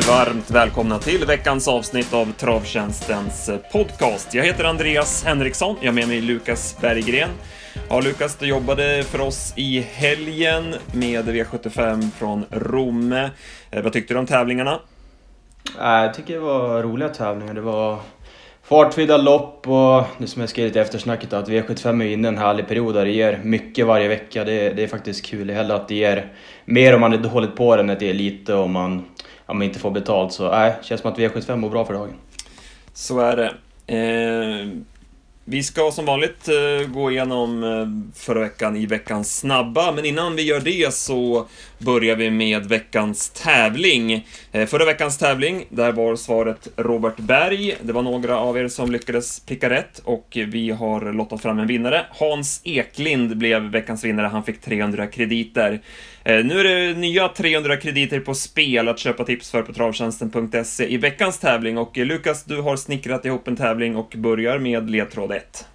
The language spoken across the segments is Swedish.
varmt välkomna till veckans avsnitt av Travtjänstens eh, podcast. Jag heter Andreas Henriksson, jag har med mig Lukas Berggren. Ja, Lukas, du jobbade för oss i helgen med V75 från Romme. Eh, vad tyckte du om tävlingarna? Eh, jag tycker det var roliga tävlingar. Det var fartfyllda lopp och det som jag skrev i eftersnacket att V75 är inne i en härlig period där det ger mycket varje vecka. Det, det är faktiskt kul. Det hellre att det ger mer om man är dåligt på det än att det är lite om man, om men inte får betalt. Så nej, det känns som att V75 mår bra för dagen. Så är det. Eh, vi ska som vanligt eh, gå igenom eh, förra veckan i veckans snabba, men innan vi gör det så börjar vi med veckans tävling. Eh, förra veckans tävling, där var svaret Robert Berg. Det var några av er som lyckades pricka rätt och vi har lottat fram en vinnare. Hans Eklind blev veckans vinnare, han fick 300 krediter. Eh, nu är det nya 300 krediter på spel att köpa tips för på travtjänsten.se i veckans tävling och eh, Lukas, du har snickrat ihop en tävling och börjar med ledtråd 1.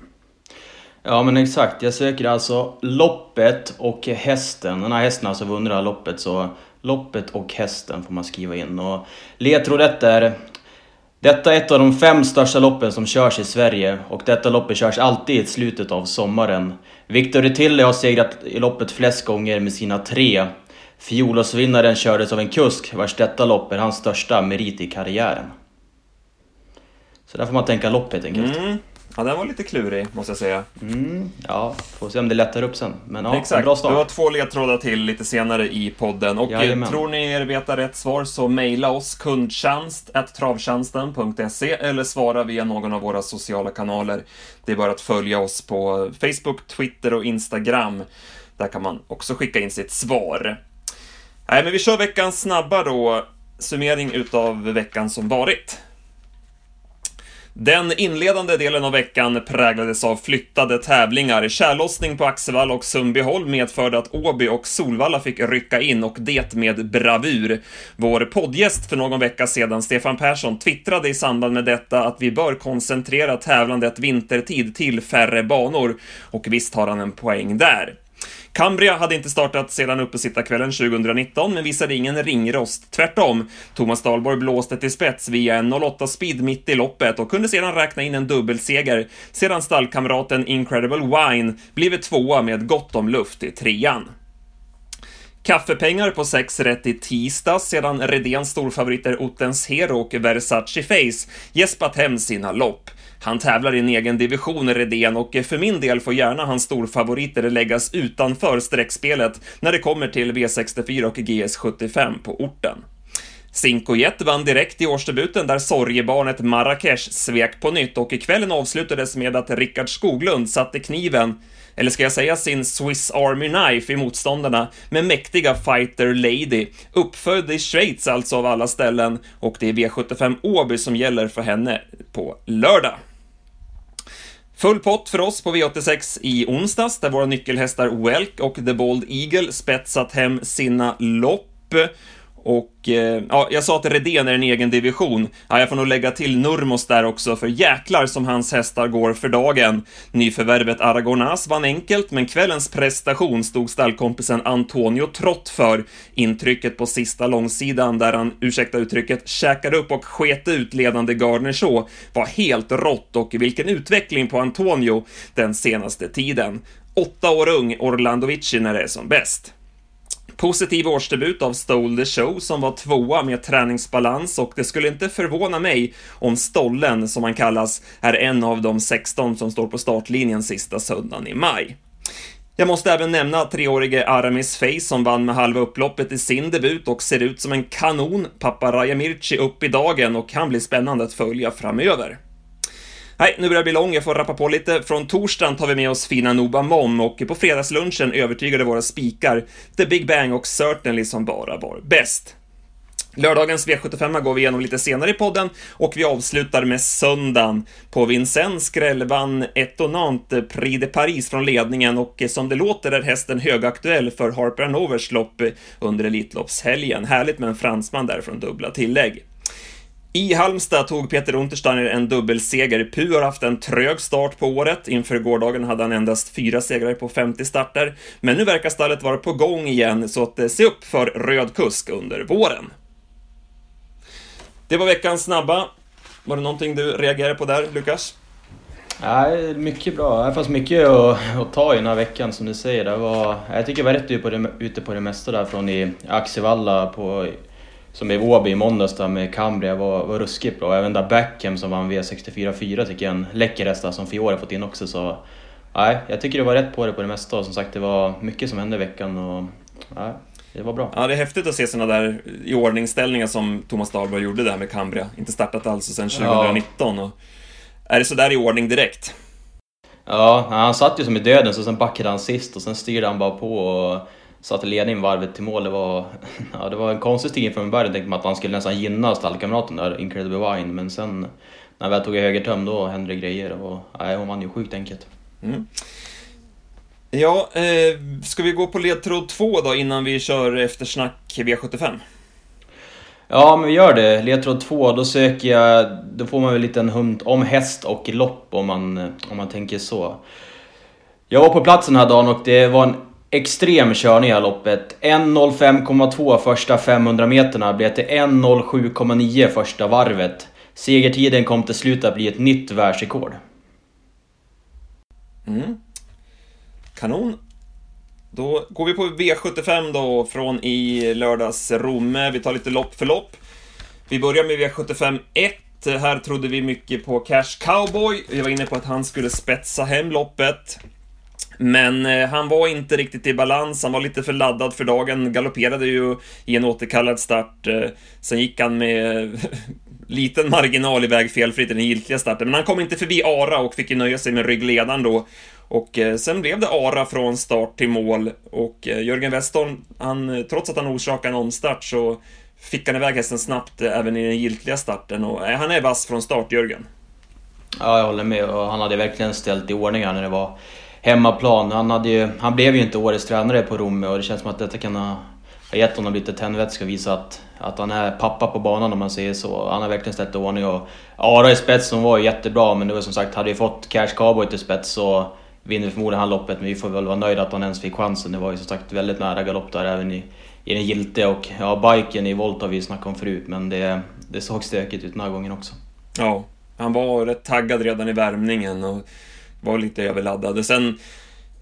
Ja men exakt, jag söker alltså loppet och hästen. Den här hästen har alltså vunnit det här loppet så loppet och hästen får man skriva in. Och ledtråd 1 är detta är ett av de fem största loppen som körs i Sverige och detta loppet körs alltid i slutet av sommaren. Victor Retille har segrat i loppet flest gånger med sina tre. Fjolårsvinnaren kördes av en kusk vars detta lopp är hans största merit i karriären. Så där får man tänka lopp helt enkelt. Mm. Ja, den var lite klurig, måste jag säga. Mm, ja, får se om det lättar upp sen. Men ja, Exakt. bra start. Du har två ledtrådar till lite senare i podden. Och Jajamän. tror ni er veta rätt svar så mejla oss kundtjänst travtjänsten.se eller svara via någon av våra sociala kanaler. Det är bara att följa oss på Facebook, Twitter och Instagram. Där kan man också skicka in sitt svar. Nej, men vi kör veckans snabba då. Summering utav veckan som varit. Den inledande delen av veckan präglades av flyttade tävlingar. Kärlossning på Axevalla och Sundbyholm medförde att Åby och Solvalla fick rycka in och det med bravur. Vår poddgäst för någon vecka sedan, Stefan Persson, twittrade i samband med detta att vi bör koncentrera tävlandet vintertid till färre banor. Och visst har han en poäng där. Cambria hade inte startat sedan uppesittarkvällen 2019, men visade ingen ringrost. Tvärtom, Thomas Dahlborg blåste till spets via en 08 speed mitt i loppet och kunde sedan räkna in en dubbelseger sedan stallkamraten Incredible Wine blivit tvåa med gott om luft i trean. Kaffepengar på 6 rätt i tisdags sedan Redéns storfavoriter Ottens Hero och Versace Face gäspat hem sina lopp. Han tävlar i en egen division, Redén, och för min del får gärna hans storfavoriter läggas utanför streckspelet när det kommer till V64 och GS75 på orten. Cinco Jet vann direkt i årsdebuten där sorgebarnet Marrakesh svek på nytt och kvällen avslutades med att Rickard Skoglund satte kniven, eller ska jag säga sin Swiss Army Knife i motståndarna med mäktiga Fighter Lady, uppfödd i Schweiz alltså av alla ställen, och det är V75 Åby som gäller för henne på lördag. Full pott för oss på V86 i onsdags, där våra nyckelhästar Welk och The Bold Eagle spetsat hem sina lopp. Och eh, ja, jag sa att Redén är en egen division. Ja, jag får nog lägga till Nurmos där också, för jäklar som hans hästar går för dagen. Nyförvärvet Aragonas vann enkelt, men kvällens prestation stod stallkompisen Antonio Trott för. Intrycket på sista långsidan, där han, ursäkta uttrycket, käkade upp och sket ut ledande Gardner Shaw, var helt rått och vilken utveckling på Antonio den senaste tiden. Åtta år ung, Orlandovici när det är som bäst. Positiv årsdebut av Stole the Show som var tvåa med träningsbalans och det skulle inte förvåna mig om Stollen, som han kallas, är en av de 16 som står på startlinjen sista söndagen i maj. Jag måste även nämna treårige Aramis Face som vann med halva upploppet i sin debut och ser ut som en kanon. Pappa Rajamirci upp i dagen och kan bli spännande att följa framöver. Nej, nu börjar det bli lång, jag får rappa på lite. Från torsdagen tar vi med oss fina Noba Mom och på fredagslunchen övertygade våra spikar The Big Bang och Certainly som bara var bäst. Lördagens V75 går vi igenom lite senare i podden och vi avslutar med söndagen. På Vincennes skräll vann Etonant Prix de Paris från ledningen och eh, som det låter är hästen högaktuell för Harper Novers lopp under Elitloppshelgen. Härligt med en fransman där från dubbla tillägg. I Halmstad tog Peter Untersteiner en dubbelseger. Pu har haft en trög start på året. Inför gårdagen hade han endast fyra segrar på 50 starter. Men nu verkar stallet vara på gång igen, så att eh, se upp för röd kusk under våren. Det var veckans snabba. Var det någonting du reagerade på där, Lukas? Nej, mycket bra. Det fanns mycket att, att ta i den här veckan som du säger. Det var, jag tycker jag var rätt ute på det, ute på det mesta där från i Axevalla på, som i Åby i måndags där med Cambria var, var ruskigt bra. Även där Backham som vann V64-4 tycker jag är en läcker häst som Fiore fått in också. Så, nej, jag tycker det var rätt på det på det mesta och som sagt det var mycket som hände i veckan. Och, nej, det var bra. Ja, det är häftigt att se sådana där i ordningställningar som Thomas Dahlberg gjorde där med Cambria. Inte startat alls sedan 2019. Ja. Och är det sådär i ordning direkt? Ja, han satt ju som i döden så sen backade han sist och sen styrde han bara på och satte ledningen varvet till mål. Det var, ja, det var en konstig stig från början. tänkte man att han skulle nästan gynna stallkamraten där, Incredible Wine. Men sen när väl tog i högertöm då hände det grejer och nej, hon vann ju sjukt enkelt. Mm. Ja, eh, ska vi gå på ledtråd 2 då innan vi kör eftersnack V75? Ja, men vi gör det. Ledtråd 2, då söker jag... Då får man väl en liten hund om häst och lopp om man, om man tänker så. Jag var på platsen den här dagen och det var en extrem körning i det här loppet. 1.05,2 första 500 meterna blev till 1.07,9 första varvet. Segertiden kom till slut att bli ett nytt världsrekord. Mm. Kanon. Då går vi på V75 då, från i lördags Romme. Vi tar lite lopp för lopp. Vi börjar med V75 1. Här trodde vi mycket på Cash Cowboy. Vi var inne på att han skulle spetsa hem loppet. Men eh, han var inte riktigt i balans, han var lite för laddad för dagen, galopperade ju i en återkallad start. Eh, sen gick han med liten marginal iväg felfritt i den giltiga starten, men han kom inte förbi Ara och fick ju nöja sig med ryggledaren då. Och eh, sen blev det Ara från start till mål och eh, Jörgen Westholm, han, trots att han orsakade en omstart så fick han iväg hästen snabbt eh, även i den giltiga starten och eh, han är vass från start, Jörgen. Ja, jag håller med och han hade verkligen ställt i ordning när det var hemmaplan. Han, hade ju, han blev ju inte årets tränare på Romme och det känns som att detta kan ha, ha gett honom lite tändvätska och visa att, att han är pappa på banan om man säger så. Han har verkligen ställt i ordning och Ara i spets som var jättebra men det var som sagt, hade vi fått Cash Cowboy till spets så vinner förmodligen han loppet, men vi får väl vara nöjda att han ens fick chansen. Det var ju som sagt väldigt nära galopp där även i, i den giltiga och ja, biken i volt har vi snackat om förut, men det, det såg stökigt ut den här gången också. Ja, han var rätt taggad redan i värmningen och var lite överladdad. Sen,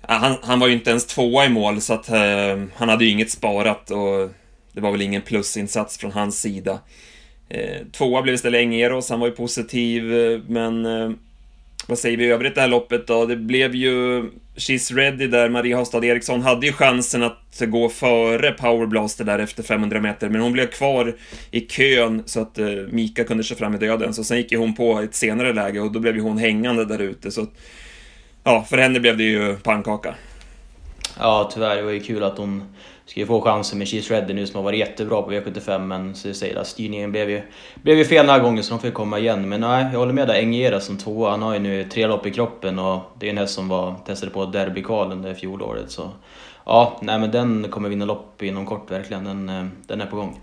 han, han var ju inte ens tvåa i mål, så att eh, han hade ju inget sparat och det var väl ingen plusinsats från hans sida. Eh, tvåa blev istället Engeros, han var ju positiv, eh, men eh, vad säger vi i övrigt det här loppet då? Det blev ju She's Ready där, Maria Hastad Eriksson hade ju chansen att gå före Powerblaster där efter 500 meter, men hon blev kvar i kön så att eh, Mika kunde köra fram i döden. Så sen gick ju hon på ett senare läge och då blev ju hon hängande där ute. Så att ja, för henne blev det ju pannkaka. Ja, tyvärr. Det var ju kul att hon skulle få chansen med Cheese Reddy nu som har varit jättebra på V75 men så jag säger att styrningen blev ju, blev ju fel den här gången så de fick komma igen. Men nej, jag håller med där. Engera som tvåa, han har ju nu tre lopp i kroppen och det är en häst som var, testade på derbykvalen det fjolåret. Så ja, nej men den kommer vinna lopp inom kort verkligen. Den, eh, den är på gång.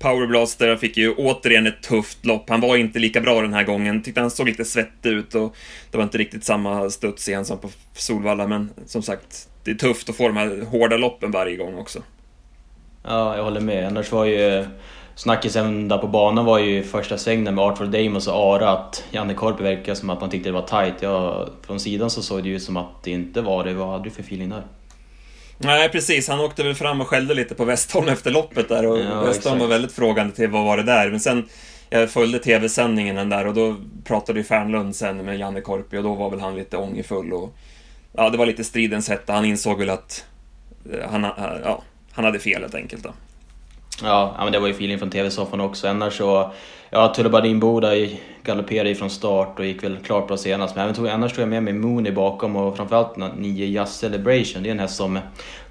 Powerblaster fick ju återigen ett tufft lopp. Han var inte lika bra den här gången. Tyckte han såg lite svettig ut och det var inte riktigt samma studs igen som på Solvalla, men som sagt, det är tufft att få de här hårda loppen varje gång också. Ja, jag håller med. Annars var ju snackisen där på banan var ju första svängen med Artful Damus och Ara att Janne Korpi verkar som att man tyckte det var tight. Ja, från sidan så såg det ju ut som att det inte var det. Vad hade du för feeling där? Nej, precis. Han åkte väl fram och skällde lite på Westholm efter loppet där och ja, Westholm var väldigt frågande till vad var det där. Men sen, jag följde tv-sändningen där och då pratade ju Fernlund sen med Janne Korpi och då var väl han lite ångerfull och ja, det var lite stridens hetta. Han insåg väl att eh, han, eh, ja, han hade fel helt enkelt. Då. Ja, men det var ju feeling från TV-soffan också. Annars så... Ja, Tullabadin Boda galopperade från start och gick väl klart bra senast. Men tog, annars tog jag med mig Mooney bakom och framförallt 9 Jazz Celebration. Det är en häst som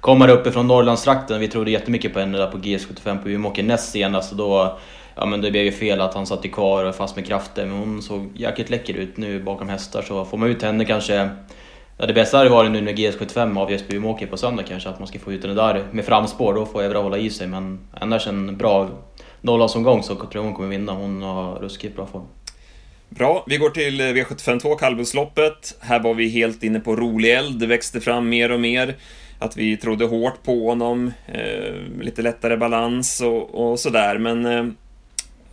kommer uppifrån Norrlandstrakten. Vi trodde jättemycket på henne där på GS75 på Umeåker näst senast och då... Ja men det blev ju fel att han satt kvar och fast med kraften. Men hon såg jäkligt läcker ut nu bakom hästar så får man ut henne kanske Ja, det bästa hade varit nu när GS75 avgörs på Umeåker på söndag kanske, att man ska få ut den där med framspår. Då får Evra hålla i sig, men annars en bra nollårsomgång så tror jag hon kommer vinna. Hon har ruskigt bra form. Bra, vi går till eh, V752 kallblodsloppet. Här var vi helt inne på rolig eld, det växte fram mer och mer. Att vi trodde hårt på honom, eh, lite lättare balans och, och sådär, men eh,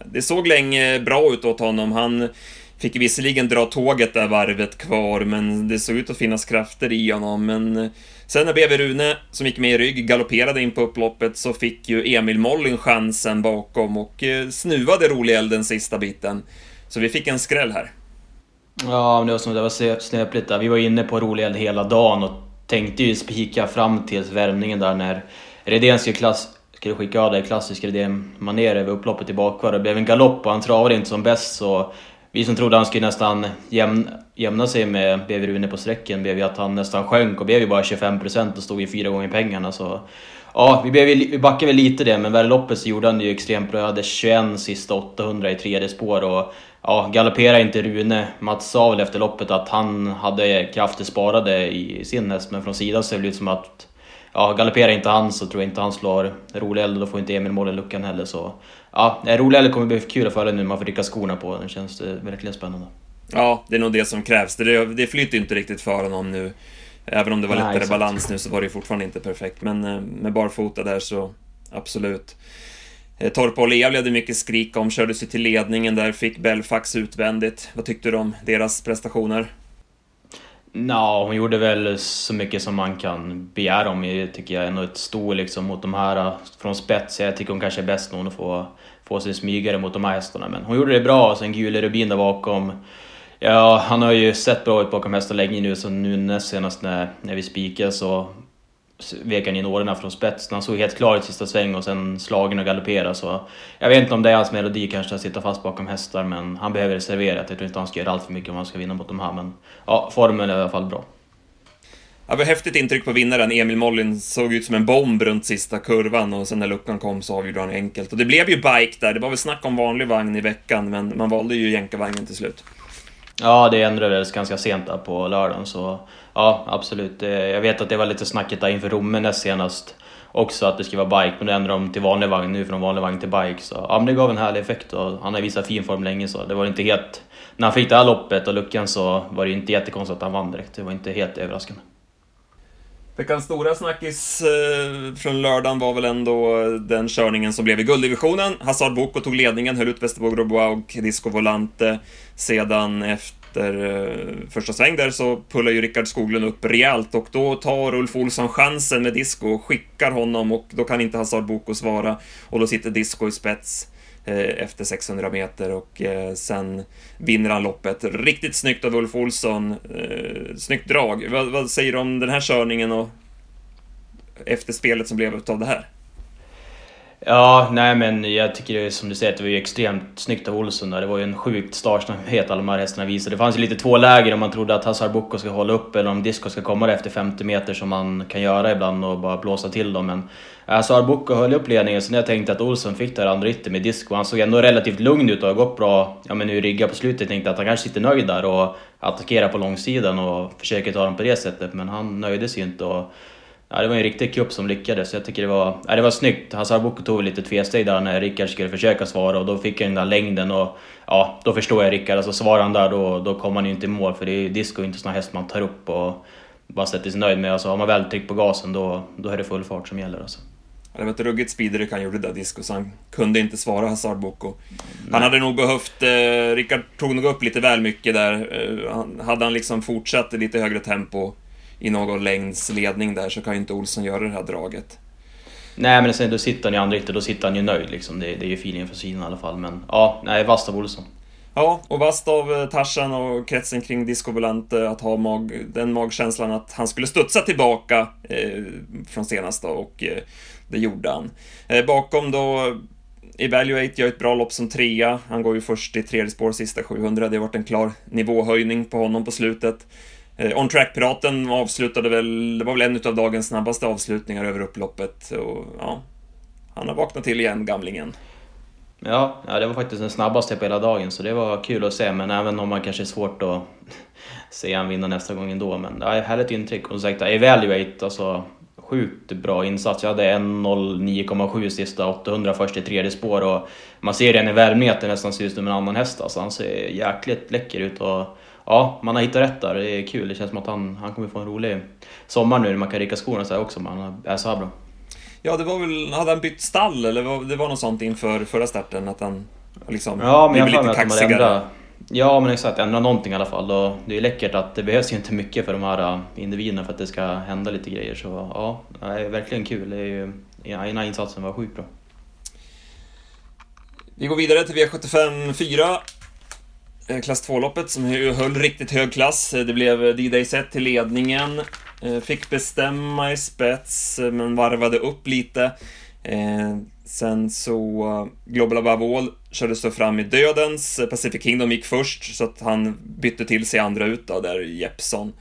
det såg länge bra ut åt honom. Han fick visserligen dra tåget där varvet kvar, men det såg ut att finnas krafter i honom. Men eh, sen när BB Rune, som gick med i rygg, galopperade in på upploppet så fick ju Emil Mollin chansen bakom och eh, snuvade rolig sista biten. Så vi fick en skräll här. Ja, det var som det var snöpligt där. Vi var inne på rolig hela dagen och tänkte ju spika fram till värmningen där när Redén skulle, klass, skulle skicka av det klassiska Redén-manér över upploppet i bakvar. Det blev en galopp och han travade inte som bäst så vi som trodde han skulle nästan jämna, jämna sig med BV Rune på sträcken blev ju att han nästan sjönk och blev ju bara 25% och stod ju fyra gånger pengarna så... Ja, vi, blev, vi backade väl lite det, men väl loppet så gjorde han det ju extremt bra. Jag hade 21 sista 800 i tredje spår och ja, galopperade inte Rune. Mats sa väl efter loppet att han hade krafter sparade i sin häst, men från sidan ser det ut som att ja, galopperar inte han så tror jag inte han slår Rolig och då får inte Emil mål i luckan heller. Så ja, Rolig kommer bli kul att följa nu, man får rycka skorna på. Den känns det verkligen spännande. Ja, det är nog det som krävs. Det, det flyter inte riktigt för honom nu. Även om det var Nej, lättare exakt. balans nu så var det fortfarande inte perfekt. Men eh, med barfota där så absolut. Eh, Torpa och Leavli hade mycket skrik om, körde sig till ledningen där, fick Belfax utvändigt. Vad tyckte du om deras prestationer? Ja, hon gjorde väl så mycket som man kan begära om, tycker jag. Ändå ett sto liksom mot de här från spets. Jag tycker hon kanske är bäst när hon får, på sin smygare mot de här hästarna. Men hon gjorde det bra, och sen Gule Rubin där bakom. Ja, han har ju sett bra ut bakom hästar länge nu, så nu näst senast när, när vi spikade så vek han in årorna från spets. Han såg helt klar i sista sväng och sen slagen och galoppera. Så jag vet inte om det är hans melodi kanske att sitta fast bakom hästar, men han behöver reservera. Jag tror inte han ska göra allt för mycket om han ska vinna mot de här, men ja, formen är i alla fall bra. Ja, det var häftigt intryck på vinnaren. Emil Mollin såg ut som en bomb runt sista kurvan och sen när luckan kom så avgjorde han enkelt. Och det blev ju bike där. Det var väl snack om vanlig vagn i veckan, men man valde ju jänkarvagnen till slut. Ja, det ändrades ganska sent där på lördagen så ja, absolut. Eh, jag vet att det var lite snacket där inför Romme näst senast också att det skulle vara bike, men nu ändrade de till vanlig vagn nu från vanlig vagn till bike. Så ja, men det gav en härlig effekt och han har visat fin form länge så det var inte helt... När han fick det här loppet och luckan så var det inte jättekonstigt att han vann direkt. Det var inte helt överraskande. Veckans stora snackis eh, från lördagen var väl ändå den körningen som blev i gulddivisionen. Hazard Boko tog ledningen, höll ut Västerbo Grobois och Disco Volante. Sedan efter eh, första sväng där så pullar ju Rickard Skoglund upp rejält och då tar Ulf Olsson chansen med Disco och skickar honom och då kan inte Hazard Boko svara och då sitter Disco i spets. Eh, efter 600 meter och eh, sen vinner han loppet. Riktigt snyggt av Ulf Olsson. Eh, snyggt drag. Vad, vad säger du om den här körningen och efterspelet som blev av det här? Ja, nej men jag tycker det som du säger att det var ju extremt snyggt av Olsson där. Det var ju en sjukt startsnabbhet alla de här hästarna visade. Det fanns ju lite två läger om man trodde att Hazar Boko ska hålla upp eller om Disco ska komma efter 50 meter som man kan göra ibland och bara blåsa till dem. Men äh, Hazar Boko höll upp ledningen så när jag tänkte att Olsson fick det här andra ytter med Disco. Han såg ändå relativt lugn ut och har gått bra. Ja men nu rigga på slutet. Jag tänkte att han kanske sitter nöjd där och attackerar på långsidan och försöker ta dem på det sättet. Men han nöjde sig inte. Och Ja, det var en riktig kupp som lyckades. Jag tycker det var, ja, det var snyggt. Hazard Boko tog lite tvesteg där när Rickard skulle försöka svara och då fick jag den där längden och ja, då förstår jag Rickard. Alltså svarar han där då, då kommer han ju inte i mål för det är disco inte sån häst man tar upp och bara sätter sig nöjd med. Alltså har man väl tryckt på gasen då, då är det full fart som gäller alltså. Det var ett ruggigt speederyck han gjorde där, Disco, så han kunde inte svara Hazard Boko. Han hade nog behövt... Eh, Rickard tog nog upp lite väl mycket där. Eh, han, hade han liksom fortsatt i lite högre tempo i någon längds ledning där så kan ju inte Olsson göra det här draget. Nej men sen då sitter han i andra ytter, då sitter han ju nöjd liksom. Det, det är ju feelingen från sidan i alla fall. Men ja, nej, vasst av Olsson. Ja, och vasst av eh, Tarzan och kretsen kring Disco Volante att ha mag, den magkänslan att han skulle studsa tillbaka eh, från senast då, och eh, det gjorde han. Eh, bakom då Evaluate gör ett bra lopp som trea. Han går ju först i tredje spår sista 700. Det har varit en klar nivåhöjning på honom på slutet. Eh, On Track-piraten avslutade väl, det var väl en av dagens snabbaste avslutningar över upploppet. Och, ja, han har vaknat till igen, gamlingen. Ja, ja, det var faktiskt den snabbaste på hela dagen, så det var kul att se. Men även om man kanske är svårt att se han vinna nästa gång ändå. Men ja, härligt intryck. Och som sagt, Evaluate, alltså sjukt bra insats. Jag hade 1.09,7 sista 800 först i tredje spår och man ser den i värmningen att det nästan ser ut som en annan häst. Alltså, han ser jäkligt läcker ut. Och ja, man har hittat rätt där. Det är kul. Det känns som att han, han kommer få en rolig sommar nu när man kan ricka skorna så också, men han är så här bra. Ja, det var väl, hade han bytt stall eller det var något sånt inför förra starten? Att han... Liksom, ja, men jag har lite kaxigare. Ändra, ja, men exakt. Ändra någonting i alla fall. Och det är läckert att det behövs ju inte mycket för de här äh, individerna för att det ska hända lite grejer. Så ja, det är verkligen kul. Det är ju, ena insatsen var sjukt bra. Vi går vidare till V75 4. Eh, klass 2-loppet som höll riktigt hög klass. Eh, det blev eh, D-Day set till ledningen. Fick bestämma i spets, men varvade upp lite. Sen så Global Above All kördes då fram i dödens. Pacific Kingdom gick först, så att han bytte till sig andra ut då, där Jeppson.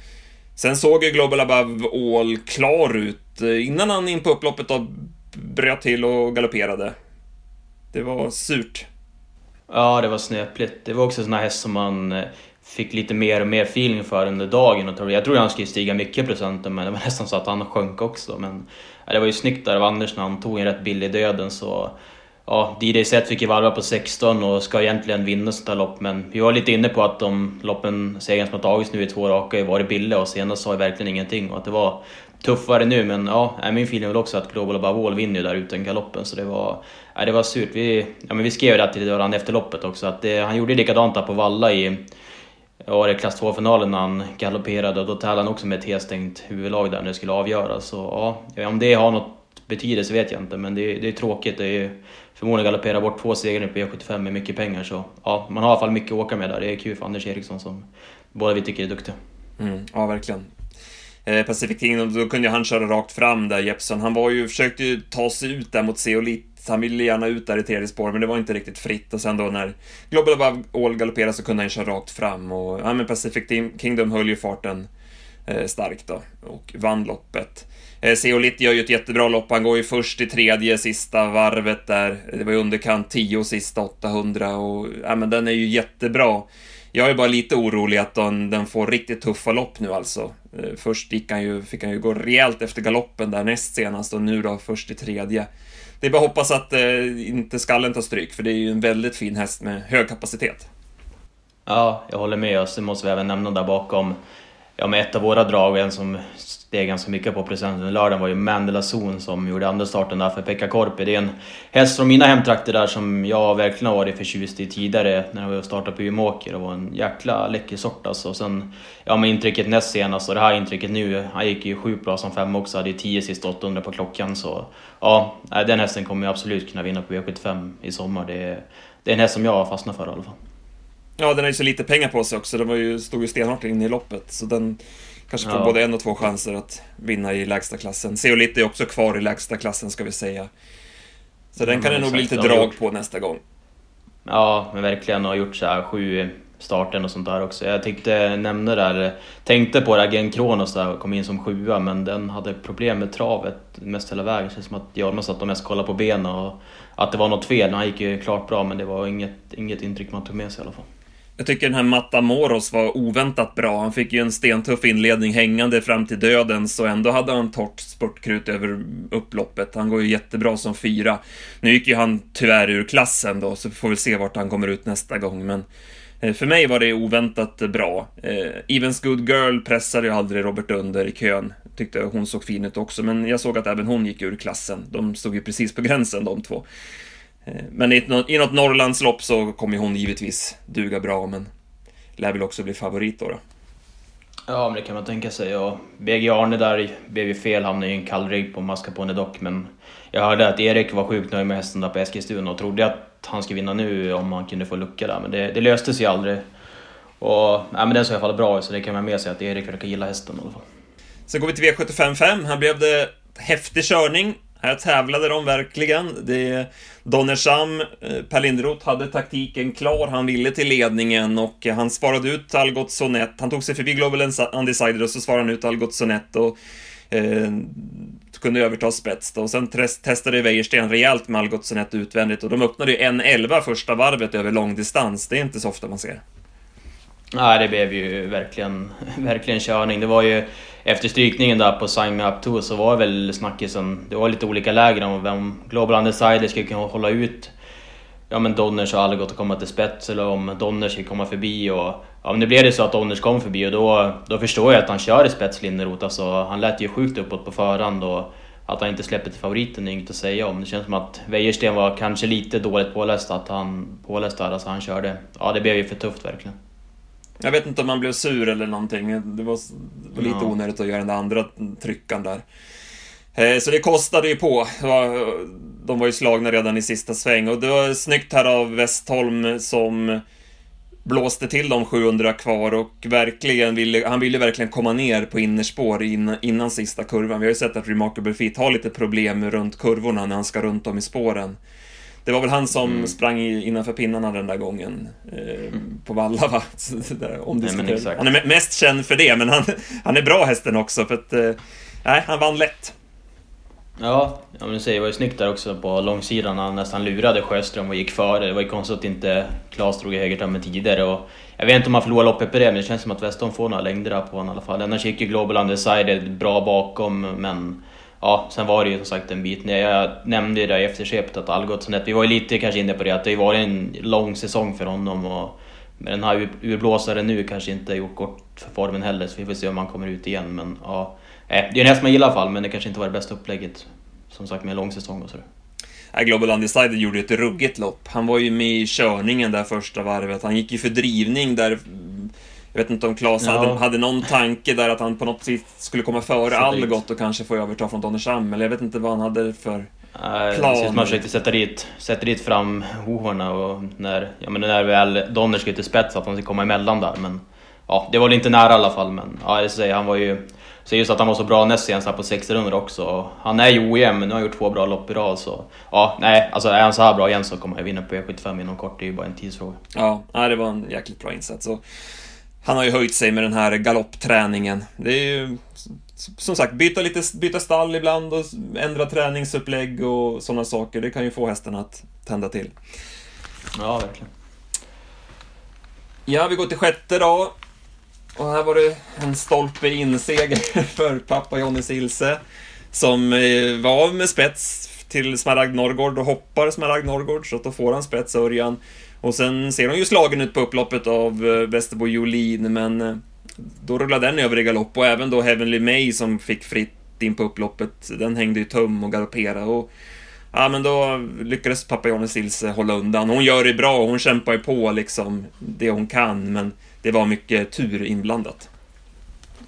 Sen såg ju Global Above All klar ut innan han in på upploppet då bröt till och galopperade. Det var surt. Ja, det var snöpligt. Det var också en sån här häst som man eh, fick lite mer och mer feeling för under dagen. Jag trodde han skulle stiga mycket procenten, men det var nästan så att han sjönk också. Men ja, det var ju snyggt där av Anders när han tog en rätt billig döden. Så ja, DJ Set fick ju varva på 16 och ska egentligen vinna sånt här lopp. Men vi var lite inne på att de loppen, segern som har tagits nu i två raka, har varit billiga och senast sa ju verkligen ingenting. Och att det var tuffare nu, men ja, min feeling var också att Global Above All vinner ju där utan galoppen. Så det var, ja, det var surt. Vi, ja, men vi skrev det till varandra efter loppet också, att det, han gjorde likadant där på Valla i ja, det klass 2-finalen när han galopperade och då tävlade han också med ett helstängt huvudlag där när det skulle avgöras. Så ja, om det har något betydelse vet jag inte, men det, det är tråkigt. Det är förmodligen galoppera bort två segrar på E75 med mycket pengar, så ja, man har i alla fall mycket att åka med där. Det är kul för Anders Eriksson som båda vi tycker är duktig. Mm, ja, verkligen. Eh, Pacific Kingdom, då kunde han köra rakt fram där, Jeppson. Han var ju, försökte ju ta sig ut där mot Seolit Han ville gärna ut där i tredje spår, men det var inte riktigt fritt. Och sen då när Global Above All galopperade så kunde han köra rakt fram. Och ja, men Pacific Kingdom höll ju farten eh, starkt då och vann loppet. Eh, Zeolit gör ju ett jättebra lopp. Han går ju först i tredje sista varvet där. Det var ju underkant 10 sista 800 och ja, men den är ju jättebra. Jag är bara lite orolig att den, den får riktigt tuffa lopp nu alltså. Eh, först gick han ju, fick han ju gå rejält efter galoppen där näst senast och nu då först i tredje. Det är bara att hoppas att eh, inte skallen tar stryk, för det är ju en väldigt fin häst med hög kapacitet. Ja, jag håller med. Och så måste vi även nämna där bakom, ja med ett av våra drag, en som steg ganska mycket på presenten lördagen var ju Mandela Zon som gjorde andra starten där för Pekka Korpi. Det är en häst från mina hemtrakter där som jag verkligen har varit förtjust i tidigare när jag startade på Umeåker och var en jäkla läcker sort alltså. Och sen, ja med intrycket näst senast och det här intrycket nu, han gick ju sjukt bra som fem också, hade ju 10 sista 800 på klockan så ja, den hästen kommer jag absolut kunna vinna på V75 i sommar. Det är, det är en häst som jag har fastnat för i alla fall. Ja, den har ju så lite pengar på sig också. Den var ju, stod ju stenhårt inne i loppet. Så den, Kanske får ja. både en och två chanser att vinna i lägsta klassen. Zeolit är också kvar i lägsta klassen ska vi säga. Så den kan det nog bli lite drag på nästa gång. Ja, men verkligen. Och har gjort så här sju starten och sånt där också. Jag tänkte nämna det där, tänkte på Agen Kronos där kom in som sjua men den hade problem med travet mest hela vägen. Det känns som att Hjalmar satt och mest kollade på benen och att det var något fel. Han gick ju klart bra men det var inget, inget intryck man tog med sig i alla fall. Jag tycker den här Matamoros var oväntat bra. Han fick ju en stentuff inledning hängande fram till döden, så ändå hade han torrt spurtkrut över upploppet. Han går ju jättebra som fyra. Nu gick ju han tyvärr ur klassen då, så vi får väl se vart han kommer ut nästa gång, men eh, för mig var det oväntat bra. Eh, Evens Good Girl pressade ju aldrig Robert Under i kön. Tyckte hon såg fin ut också, men jag såg att även hon gick ur klassen. De stod ju precis på gränsen de två. Eh, men i, i något Norrlandslopp så kommer hon givetvis duga bra, men lär väl också bli favorit då. då. Ja, men det kan man tänka sig. Och BG Arne där blev ju fel, hamnade i en kall rygg på Mascarpone dock. Men jag hörde att Erik var sjukt nöjd med hästen där på Eskilstuna och trodde att han skulle vinna nu om han kunde få lucka där. Men det, det löste sig aldrig. Och ja, men den såg i alla fall bra ut, så det kan man med sig att Erik verkar gilla hästen i alla fall. Sen går vi till V755. Här blev det häftig körning. Här tävlade de verkligen. Det Donnersham, eh, Per Linderoth hade taktiken klar. Han ville till ledningen och eh, han svarade ut Algot Sonett. Han tog sig förbi Global Undecided och så svarade han ut Algot Sonett och eh, kunde överta spets då. Och sen testade Wäjersten rejält med Algot Sonett utvändigt och de öppnade ju 1.11 första varvet över långdistans. Det är inte så ofta man ser. Nej, det blev ju verkligen, verkligen körning. Det var ju efter strykningen där på Sign Me Up 2 så var väl snackisen, det var lite olika läger om vem Global Undersider skulle kunna hålla ut ja men Donners och Algot att komma till spets eller om Donners skulle komma förbi och ja men det blev det så att Donners kom förbi och då, då förstår jag att han kör i spets Linderoth alltså han lät ju sjukt uppåt på förhand och att han inte släpper till favoriten är inget att säga om. Det känns som att Wäjersten var kanske lite dåligt påläst, att han påläst där, alltså han körde. Ja, det blev ju för tufft verkligen. Jag vet inte om han blev sur eller någonting. Det var, det var lite ja. onödigt att göra den där andra tryckan där. Eh, så det kostade ju på. De var ju slagna redan i sista sväng och det var snyggt här av Westholm som blåste till de 700 kvar och verkligen ville, han ville verkligen komma ner på innerspår innan, innan sista kurvan. Vi har ju sett att Remarkable Fit har lite problem runt kurvorna när han ska runt om i spåren. Det var väl han som mm. sprang innanför pinnarna den där gången. Eh, mm. På Valla va? Om Nej, han är mest känd för det, men han, han är bra hästen också för att... Eh, han vann lätt. Ja, ja men du säger, det var ju snyggt där också på långsidan. Han nästan lurade Sjöström och gick före. Det var ju konstigt att inte Klas drog i högertömmen tidigare. Och jag vet inte om han förlorar loppet på det, men det känns som att Weston får några längder på honom i alla fall. Annars gick ju Global Undecided bra bakom, men ja, sen var det ju som sagt en bit ner. Jag nämnde ju det i eftersvepet att Algotsson, vi var ju lite kanske inne på det, att det har varit en lång säsong för honom. Och med den här urblåsaren nu kanske inte gjort gott för formen heller, så vi får se om han kommer ut igen. Men ja, eh, det är en häst man gillar i alla fall, men det kanske inte var det bästa upplägget. Som sagt med en lång säsong och sådär. Global Undecided gjorde ett ruggigt lopp. Han var ju med i körningen där första varvet. Han gick ju för drivning där. Jag vet inte om Claes ja. hade, hade någon tanke där att han på något sätt skulle komma före Algot och kanske få överta från Donnersham. Eller jag vet inte vad han hade för plan. man försökte sätta dit, sätta dit fram hohorna och när, ja, men när väl Donner skulle till spets att han skulle komma emellan där. Men ja, det var väl inte nära i alla fall. Men ja, jag säger, han var ju så just att han var så bra näst senast på 600 också. Han är ju ojämn, men nu har han gjort två bra lopp i rad så... Ja, nej, alltså är han så här bra igen så kommer han vinna på E75 inom kort. Det är ju bara en tidsfråga. Ja, det var en jäkligt bra insats. Och han har ju höjt sig med den här galoppträningen. Det är ju som sagt, byta, lite, byta stall ibland och ändra träningsupplägg och sådana saker. Det kan ju få hästen att tända till. Ja, verkligen. Ja, vi går till sjätte då. Och här var det en stolpe in-seger för pappa Jonny Silse. Som eh, var med spets till Smaragd Norrgård och hoppar Smaragd Norrgård så att då får han spets Örjan. Och sen ser hon ju slagen ut på upploppet av eh, Västerbo Jolin men eh, då rullade den över i galopp och även då Heavenly May som fick fritt in på upploppet, den hängde ju tum och galopperade och Ja men då lyckades pappa Jonny Silse hålla undan. Hon gör det bra, hon kämpar ju på liksom det hon kan men det var mycket tur inblandat.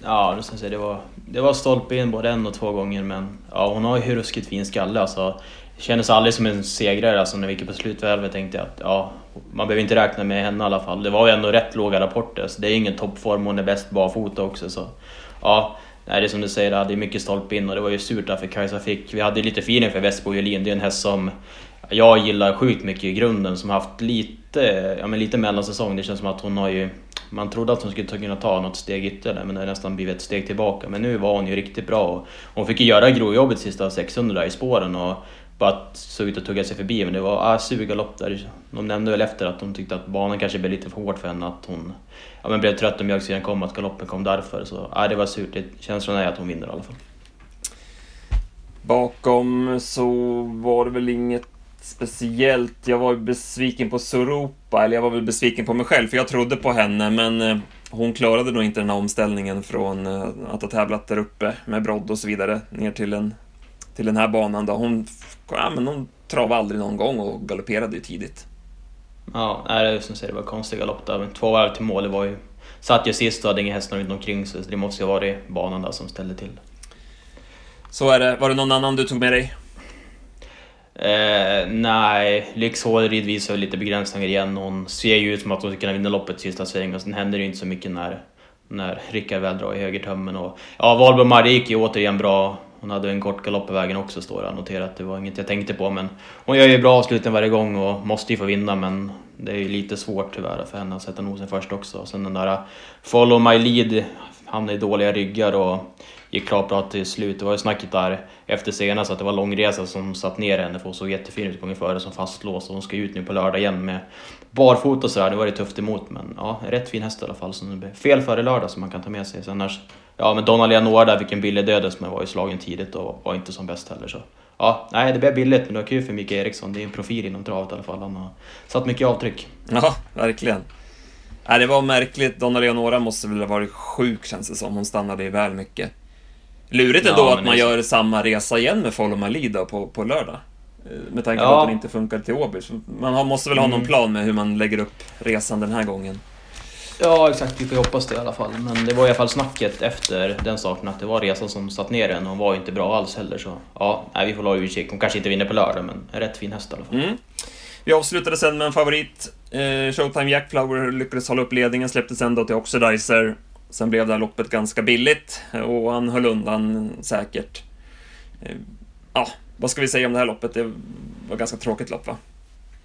Ja, det, ska jag säga, det, var, det var stolpe in både en och två gånger men ja, hon har ju ruskigt fin skalle alltså. Det kändes aldrig som en segrare alltså när vi gick på slutvälvet tänkte jag att ja, man behöver inte räkna med henne i alla fall. Det var ju ändå rätt låga rapporter så det är ingen toppform, hon är bäst barfota också så ja. Nej, det är som du säger, det hade mycket stolpe in och det var ju surt för Kajsa fick. Vi hade lite feeling för Västbo Jolin, det är en häst som jag gillar sjukt mycket i grunden som haft lite, ja men lite mellansäsong. Det känns som att hon har ju man trodde att hon skulle kunna ta något steg ytterligare men det har nästan blivit ett steg tillbaka. Men nu var hon ju riktigt bra. Hon fick ju göra grovjobbet sista 600 i spåren och bara såg ut att tugga sig förbi. Men det var ah, surgalopp där. De nämnde väl efter att de tyckte att banan kanske blev lite för hård för henne. Att hon ja, men blev trött om mjölksyran kom, att galoppen kom därför. Så ah, det var surt. Känslan är att hon vinner i alla fall. Bakom så var det väl inget speciellt. Jag var besviken på Soropa, eller jag var väl besviken på mig själv, för jag trodde på henne, men eh, hon klarade nog inte den här omställningen från eh, att ha tävlat där uppe med brodd och så vidare, ner till, en, till den här banan. Då. Hon, ja, men hon travade aldrig någon gång och galopperade ju tidigt. Ja, det är som säger, det var konstig galopp där, två varv till mål, det var ju... Satt ju sist och hade inga hästar runt omkring så det måste ju ha varit banan där som ställde till Så är det. Var det någon annan du tog med dig? Eh, nej, Lyx Hålrid visar lite begränsningar igen. Hon ser ju ut som att hon ska kunna vinna loppet sista sväng och sen händer det ju inte så mycket när, när Rickard väl drar i högertömmen. Och, ja, Valborg Marie gick ju återigen bra. Hon hade en kort galopp på vägen också står det noterat. Det var inget jag tänkte på men hon gör ju bra avsluten varje gång och måste ju få vinna men det är ju lite svårt tyvärr för henne att sätta nosen först också. Sen den där äh, Follow My Lead hamnade i dåliga ryggar och gick klart bra till slut. Det var ju snacket där efter senast att det var långresa som satt ner henne för hon såg jättefin ut gången före som fastlåst och hon ska ut nu på lördag igen med barfota och sådär. Det var det tufft emot men ja, rätt fin häst i alla fall. Så det fel före lördag som man kan ta med sig. Sen annars, ja men Donna Leonora där fick en billig dödes men var ju slagen tidigt och var inte som bäst heller så. Ja, nej det blev billigt men det var kul för Mikael Eriksson. Det är en profil inom travet i alla fall. Han har satt mycket avtryck. Ja, verkligen. Nej, det var märkligt. Donna Leonora måste väl ha varit sjuk känns det som. Hon stannade i väl mycket. Lurigt ändå ja, att man gör samma resa igen med Follow då på, på lördag. Eh, med tanke på ja. att den inte funkar till Åby. Man måste väl ha någon mm. plan med hur man lägger upp resan den här gången. Ja, exakt. Vi får hoppas det i alla fall. Men det var i alla fall snacket efter den starten att det var resan som satt ner den och var inte bra alls heller. Så ja, nej, vi får hålla utkik. Hon kanske inte vinner på lördag, men en rätt fin häst i alla fall. Mm. Vi avslutade sen med en favorit. Eh, Showtime Jackflower lyckades hålla upp ledningen, släppte sen då till Oxidizer. Sen blev det här loppet ganska billigt eh, och han höll undan säkert. Eh, ja, vad ska vi säga om det här loppet? Det var ett ganska tråkigt lopp va?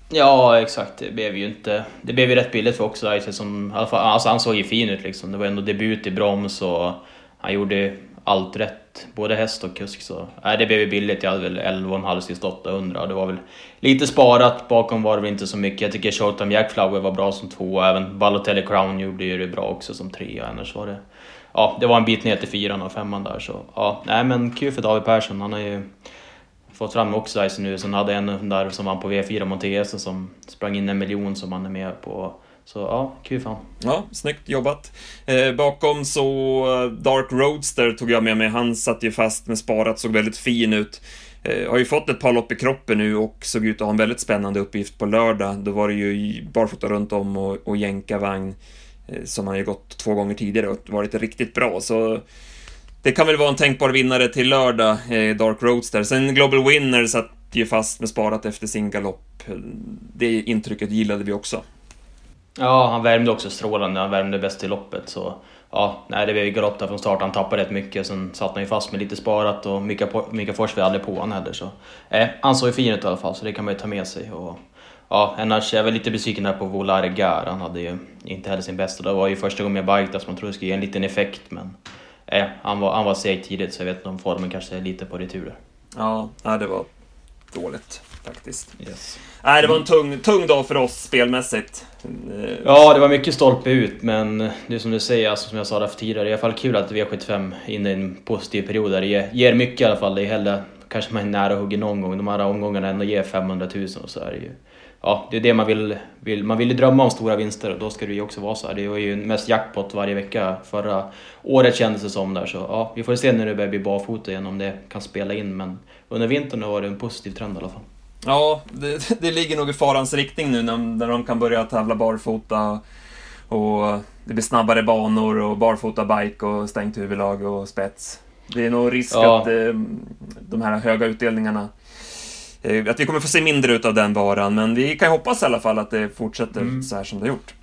Ja, exakt. Det blev ju inte... Det blev ju rätt billigt för också. som... Alltså han såg ju fin ut liksom. Det var ändå debut i broms och han gjorde allt rätt, både häst och kusk. Så, nej, det blev ju billigt, jag hade väl 11,5 sist 800. Det var väl lite sparat, bakom var det väl inte så mycket. Jag tycker Showtime Jackflower var bra som två, även Balotelli Crown gjorde ju det bra också som trea. Annars var det... Ja, det var en bit ner till fyran och femman där så ja, nej men kul för David Persson. Han har ju fått fram Oxize nu, sen hade en där som vann på V4 Montese som sprang in en miljon som han är med på så ja, kul fan. Ja, snyggt jobbat. Eh, bakom så eh, Dark Roadster tog jag med mig. Han satt ju fast med sparat, såg väldigt fin ut. Eh, har ju fått ett par lopp i kroppen nu och såg ut att ha en väldigt spännande uppgift på lördag. Då var det ju barfota runt om och, och jänkarvagn eh, som han ju gått två gånger tidigare och varit riktigt bra. Så det kan väl vara en tänkbar vinnare till lördag, eh, Dark Roadster. Sen Global Winner satt ju fast med sparat efter sin galopp. Det intrycket gillade vi också. Ja, han värmde också strålande. Han värmde bäst i loppet. Så ja, nej, det blev galopp där från start. Han tappade rätt mycket. Sen satt han ju fast med lite sparat och Mika, Mika Forsberg aldrig på honom heller. Så, eh, han såg ju fin ut i alla fall, så det kan man ju ta med sig. Och, ja, annars är jag väl lite besviken här på Volare Gar. Han hade ju inte heller sin bästa. Det var ju första gången med bike där, så man trodde det skulle ge en liten effekt. Men eh, han var, han var seg tidigt, så jag vet inte om formen kanske är lite på retur. Ja, det var dåligt faktiskt. Yes. Nej, det var en tung, tung dag för oss spelmässigt. Ja, det var mycket stolpe ut, men det är som du säger, alltså, som jag sa där tidigare, det är i alla fall kul att V75 är inne i en positiv period där det ger, mycket i alla fall. Det är hellre, kanske man är nära hugger någon gång, de här omgångarna ändå ger 500 000 och så är det ju. Ja, det är det man vill, vill. Man vill ju drömma om stora vinster och då ska det ju också vara så här. Det var ju mest jackpot varje vecka förra året kändes det som där, så ja, vi får se när det börjar bli barfota igen om det kan spela in, men under vintern var det en positiv trend i alla fall. Ja, det, det ligger nog i farans riktning nu när, när de kan börja tävla barfota och det blir snabbare banor och barfota bike och stängt huvudlag och spets. Det är nog risk ja. att eh, de här höga utdelningarna att vi kommer få se mindre utav den varan, men vi kan hoppas i alla fall att det fortsätter mm. så här som det har gjort.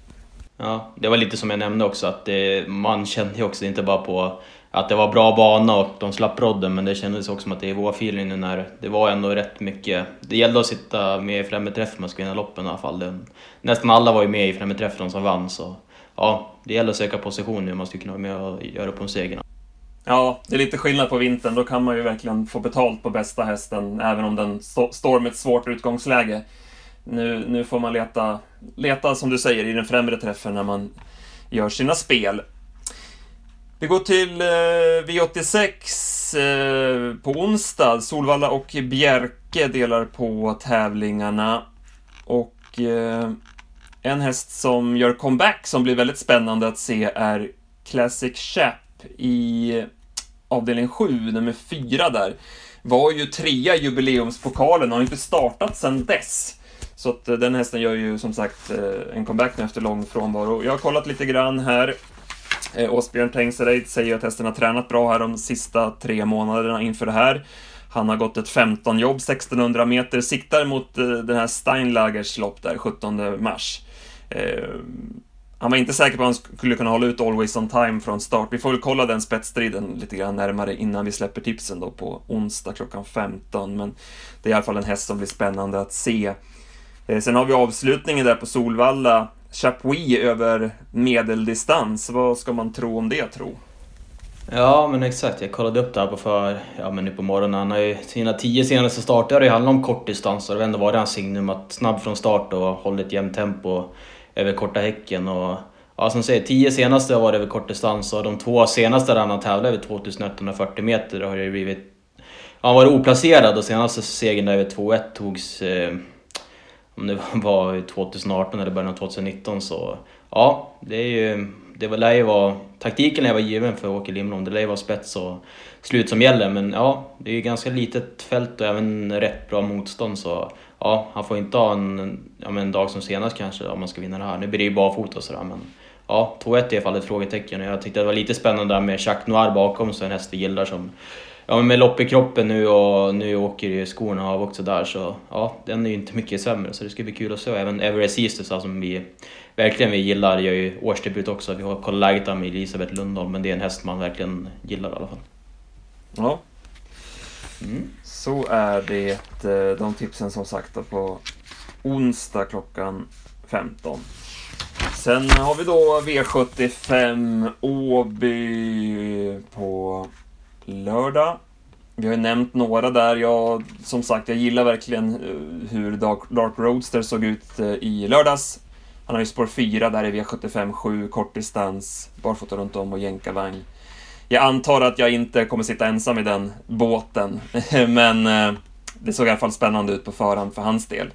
Ja, det var lite som jag nämnde också, att det, man kände ju också inte bara på att det var bra bana och de slapp rodden, men det kändes också som att det är vår feeling nu när det var ändå rätt mycket. Det gällde att sitta med i främre träff om man ska vinna loppen i alla fall. Det, nästan alla var ju med i främre träff, de som vann, så ja, det gäller att söka position nu om man ska kunna vara med och göra upp om segern. Ja, det är lite skillnad på vintern. Då kan man ju verkligen få betalt på bästa hästen, även om den står med ett svårt utgångsläge. Nu, nu får man leta, leta, som du säger, i den främre träffen när man gör sina spel. Vi går till eh, V86 eh, på onsdag. Solvalla och Bjerke delar på tävlingarna. Och eh, en häst som gör comeback som blir väldigt spännande att se är Classic Chap i avdelning 7, nummer 4 där. Var ju trea i jubileumspokalen och har inte startat sedan dess. Så att eh, den hästen gör ju som sagt eh, en comeback nu efter lång frånvaro. Jag har kollat lite grann här. Eh, Åsbjörn Tengsereid säger att hästen har tränat bra här de sista tre månaderna inför det här. Han har gått ett 15-jobb, 1600 meter, siktar mot den här Steinlagers lopp där, 17 mars. Han var inte säker på att han skulle kunna hålla ut Always On Time från start. Vi får väl kolla den spetsstriden lite grann närmare innan vi släpper tipsen då på onsdag klockan 15. Men det är i alla fall en häst som blir spännande att se. Eh, sen har vi avslutningen där på Solvalla Chapuis över medeldistans. Vad ska man tro om det, tro? Ja, men exakt. Jag kollade upp det här på för, ja men nu på morgonen. Han har ju sina tio senaste starter har ju handlat om kortdistanser. Det har ändå varit hans signum att snabb från start och hållit jämnt tempo över korta häcken. Och, ja, som säger, tio senaste har varit över kortdistans och de två senaste där han har tävlat över 2140 meter har det blivit... Ja, han var oplacerad och senaste segern där över 2-1 togs eh, om det var 2018 eller början av 2019 så ja, det är ju det var, lär ju vara, taktiken lär vara given för Åke Lindblom. Det lär ju vara spets och slut som gäller. Men ja, det är ju ganska litet fält och även rätt bra motstånd. Så ja, han får inte ha en, ja, men en dag som senast kanske om man ska vinna det här. Nu blir det ju barfota och sådär men ja, 2-1 är i alla fall ett frågetecken. Jag tyckte det var lite spännande där med Jacques Noir bakom sig, en häst vi gillar som Ja men med lopp i kroppen nu och nu åker ju skorna av också där så ja, den är ju inte mycket sämre så det ska bli kul att se. Även Everest Easters som vi verkligen vi gillar gör ju årsdebut också. Vi har kollat läget med Elisabeth Lundholm men det är en häst man verkligen gillar i alla fall. Ja. Mm. Så är det eh, de tipsen som sagt på onsdag klockan 15. Sen har vi då V75 Åby på lördag. Vi har ju nämnt några där. Jag, som sagt, jag gillar verkligen eh, hur Dark, Dark Roadster såg ut eh, i lördags. Han har ju spår 4 där i V75 7, kortdistans, barfota runt om och jänkarvagn. Jag antar att jag inte kommer sitta ensam i den båten, men eh, det såg i alla fall spännande ut på förhand för hans del.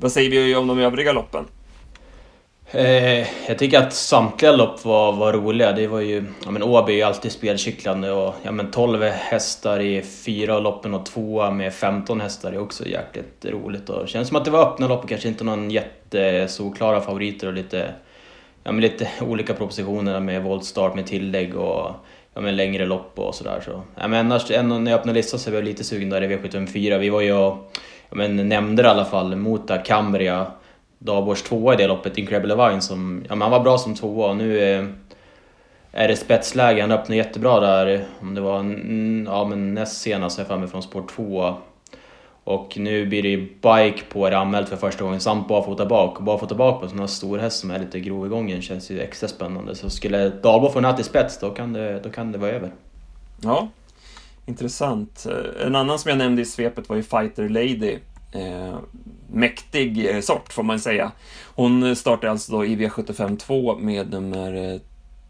Vad säger vi om de övriga loppen? Eh, jag tycker att samtliga lopp var, var roliga. Det var ju, ja men Åby är ju alltid spelkycklande och ja men 12 hästar i fyra loppen och tvåa med 15 hästar är också jäkligt roligt. Och det känns som att det var öppna lopp och kanske inte någon jättesolklara favoriter och lite, ja men lite olika propositioner med voltstart med tillägg och ja men längre lopp och sådär. Så. Ja men annars, när jag öppnade listan så var jag lite sugen där i V754. Vi var ju och, ja men nämnde det i alla fall, Mota Cambria Davors tvåa i det loppet, Incredible Vine, som ja, men han var bra som tvåa och nu är, är det spetsläge. Han öppnade jättebra där, om det var ja, men näst senast, jag för mig, från spår 2. Och nu blir det ju bike på det anmält för första gången samt barfota bak. Och barfota bak på en sån här stor häst som är lite grov i gången känns ju extra spännande. Så skulle Dalbo få natt i spets då kan, det, då kan det vara över. Ja, intressant. Eh, en annan som jag nämnde i svepet var ju Fighter Lady. Eh, mäktig eh, sort, får man säga. Hon startar alltså då i V75 2 med nummer eh,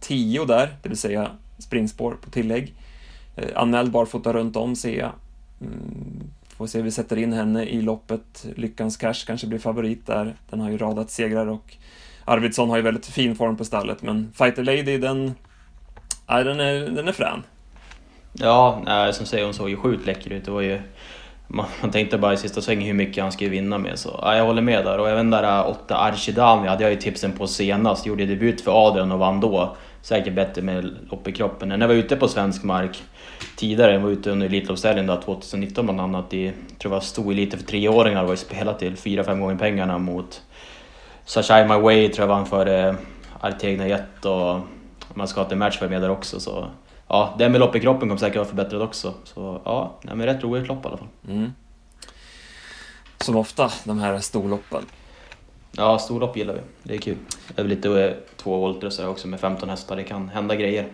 10 där, det vill säga springspår på tillägg. Eh, anmäld barfota runt om, ser jag. Mm, får se, vi sätter in henne i loppet. Lyckans Cash kanske blir favorit där. Den har ju radat segrar och Arvidsson har ju väldigt fin form på stallet, men Fighter Lady, den, nej, den, är, den är frän. Ja, eh, som säger, hon såg ju sjukt läcker ut. Det var ju man, man, tänkte bara i sista svängen hur mycket han skulle vinna med. Så ja, jag håller med där. Och även där äh, åtta Archidami hade jag ju tipsen på senast. Gjorde debut för Adrian och vann då. Säkert bättre med lopp i kroppen. När jag var ute på svensk mark tidigare, jag var ute under Elitloppshelgen 2019 bland annat i, tror jag stor elite för treåringar, var ju spelat till 4-5 gånger pengarna mot Sashai My Way tror jag vann före Artegna Jet och man ska ha ett match för med där också. Så ja, det med lopp i kroppen kommer säkert vara förbättrad också. Så ja, nej, men rätt roligt lopp i alla fall. Mm. Som ofta, de här storloppen. Ja, storlopp gillar vi. Det är kul. Det är lite eh, två volter också med 15 hästar. Det kan hända grejer.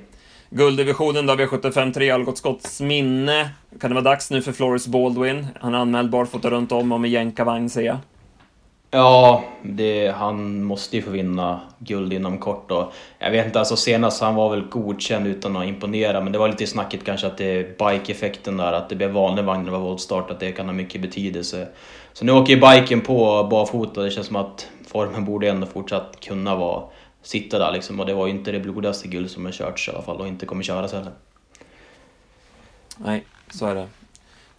Gulddivisionen då, V75 3, Algot Scotts minne. Kan det vara dags nu för Floris Baldwin? Han är anmäld barfota runt om och med jänkarvagn, ser jag. Ja, det, han måste ju få vinna guld inom kort. Och jag vet inte, alltså senast han var väl godkänd utan att imponera, men det var lite snackigt kanske att det är bike-effekten där, att det blev vanlig vagn när det var voltstart, att det kan ha mycket betydelse. Så nu åker ju biken på barfota, det känns som att formen borde ändå fortsatt kunna vara, sitta där liksom. Och det var ju inte det blodigaste guld som har körts i alla fall, och inte kommer köras heller. Nej, så är det.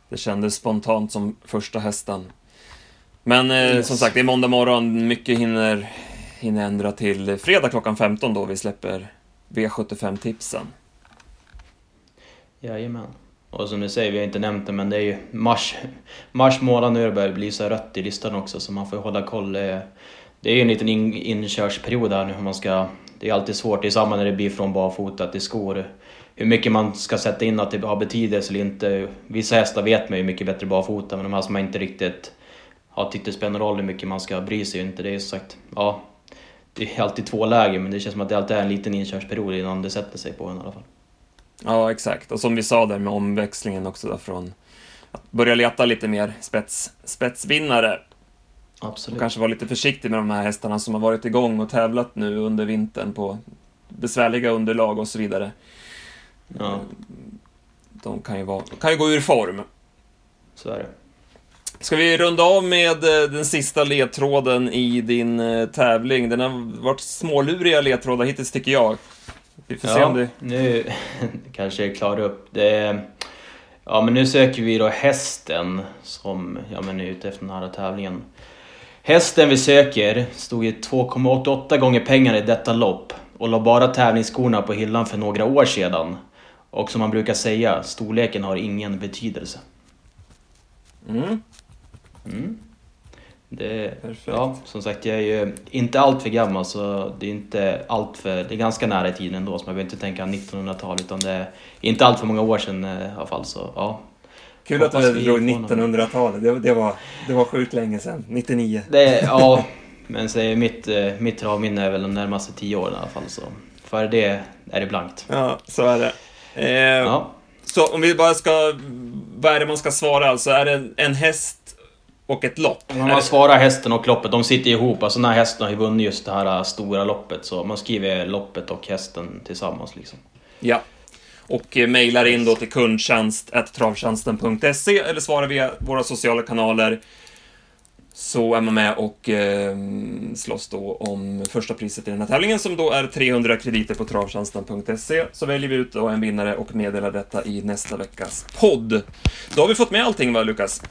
Det kändes spontant som första hästen. Men eh, yes. som sagt, det är måndag morgon. Mycket hinner, hinner ändra till fredag klockan 15 då vi släpper V75-tipsen. Jajamän. Och som du säger, vi har inte nämnt det, men det är ju mars, mars månad nu det börjar bli så rött i listan också, så man får hålla koll. Det är ju en liten in, inkörsperiod här nu. Man ska, det är alltid svårt, det är samma när det blir från barfota till skor. Hur mycket man ska sätta in att det har betydelse eller inte. Vissa hästar vet man ju mycket bättre barfota, men de här som man inte riktigt ja, tyckte det spelar roll hur mycket man ska bry sig inte. Det är sagt, ja, det är alltid två läger men det känns som att det alltid är en liten inkörsperiod innan det sätter sig på en i alla fall. Ja, exakt. Och som vi sa där med omväxlingen också då från att börja leta lite mer spets, spetsvinnare. Absolut. Och kanske vara lite försiktig med de här hästarna som har varit igång och tävlat nu under vintern på besvärliga underlag och så vidare. Ja. De kan ju, vara, kan ju gå ur form. Så är det. Ska vi runda av med eh, den sista ledtråden i din eh, tävling? Den har varit småluriga ledtrådar hittills, tycker jag. Vi får se om det... nu kanske jag klarar upp det. Ja, men nu söker vi då hästen som ja, men är ute efter den här tävlingen. Hästen vi söker stod i 2,88 gånger pengarna i detta lopp och la bara tävlingsskorna på hyllan för några år sedan. Och som man brukar säga, storleken har ingen betydelse. Mm. Mm. Det, ja, som sagt, jag är ju inte allt för gammal så det är inte allt för, det är ganska nära i tiden ändå så man behöver inte tänka 1900-tal utan det är inte allt för många år sedan eh, i alla fall så ja. Kul att du drog 1900-talet, det, det, var, det var sjukt länge sedan, 99. Det, ja, men så mitt, eh, mitt travminne är väl de närmaste 10 åren i alla fall så för det är det blankt. Ja, så är det. Eh, ja. Så om vi bara ska, vad är det man ska svara alltså? Är det en häst och ett lopp. Om man svarar hästen och loppet, de sitter ihop. Alltså den här hästen har vunnit just det här äh, stora loppet. Så man skriver loppet och hästen tillsammans liksom. Ja. Och eh, mejlar in då till kundtjänst.travtjänsten.se eller svarar via våra sociala kanaler. Så är man med och eh, slåss då om första priset i den här tävlingen som då är 300 krediter på travtjänsten.se. Så väljer vi ut då en vinnare och meddelar detta i nästa veckas podd. Då har vi fått med allting va, Lukas?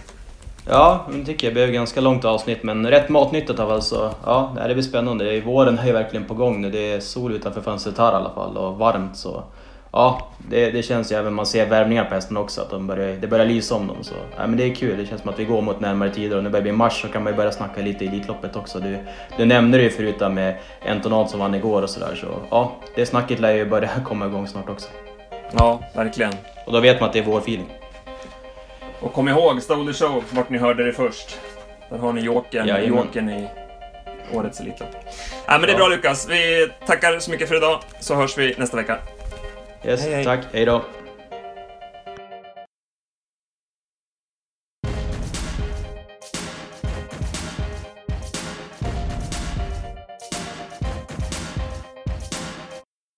Ja, det tycker jag. Det blev ganska långt avsnitt men rätt matnyttigt av alltså. Ja, det blir spännande. Våren är ju verkligen på gång nu. Det är sol utanför fönstret här i alla fall och varmt så. Ja, det, det känns ju även man ser värmningar på hästen också att de börjar, det börjar lysa om dem. Så. Ja, men det är kul. Det känns som att vi går mot närmare tider och när det börjar bli mars så kan man ju börja snacka lite i Elitloppet också. Du, du nämnde det ju förut med Entonat som vann igår och sådär så ja, det snacket lär ju börja komma igång snart också. Ja, verkligen. Och då vet man att det är vår feeling. Och kom ihåg, Stole Show, vart ni hörde det först. Där har ni Jokern, ja, Jokern i årets Elitlopp. Ja, men det är bra Lukas. Vi tackar så mycket för idag, så hörs vi nästa vecka. Yes, hej, hej. tack. Hej då.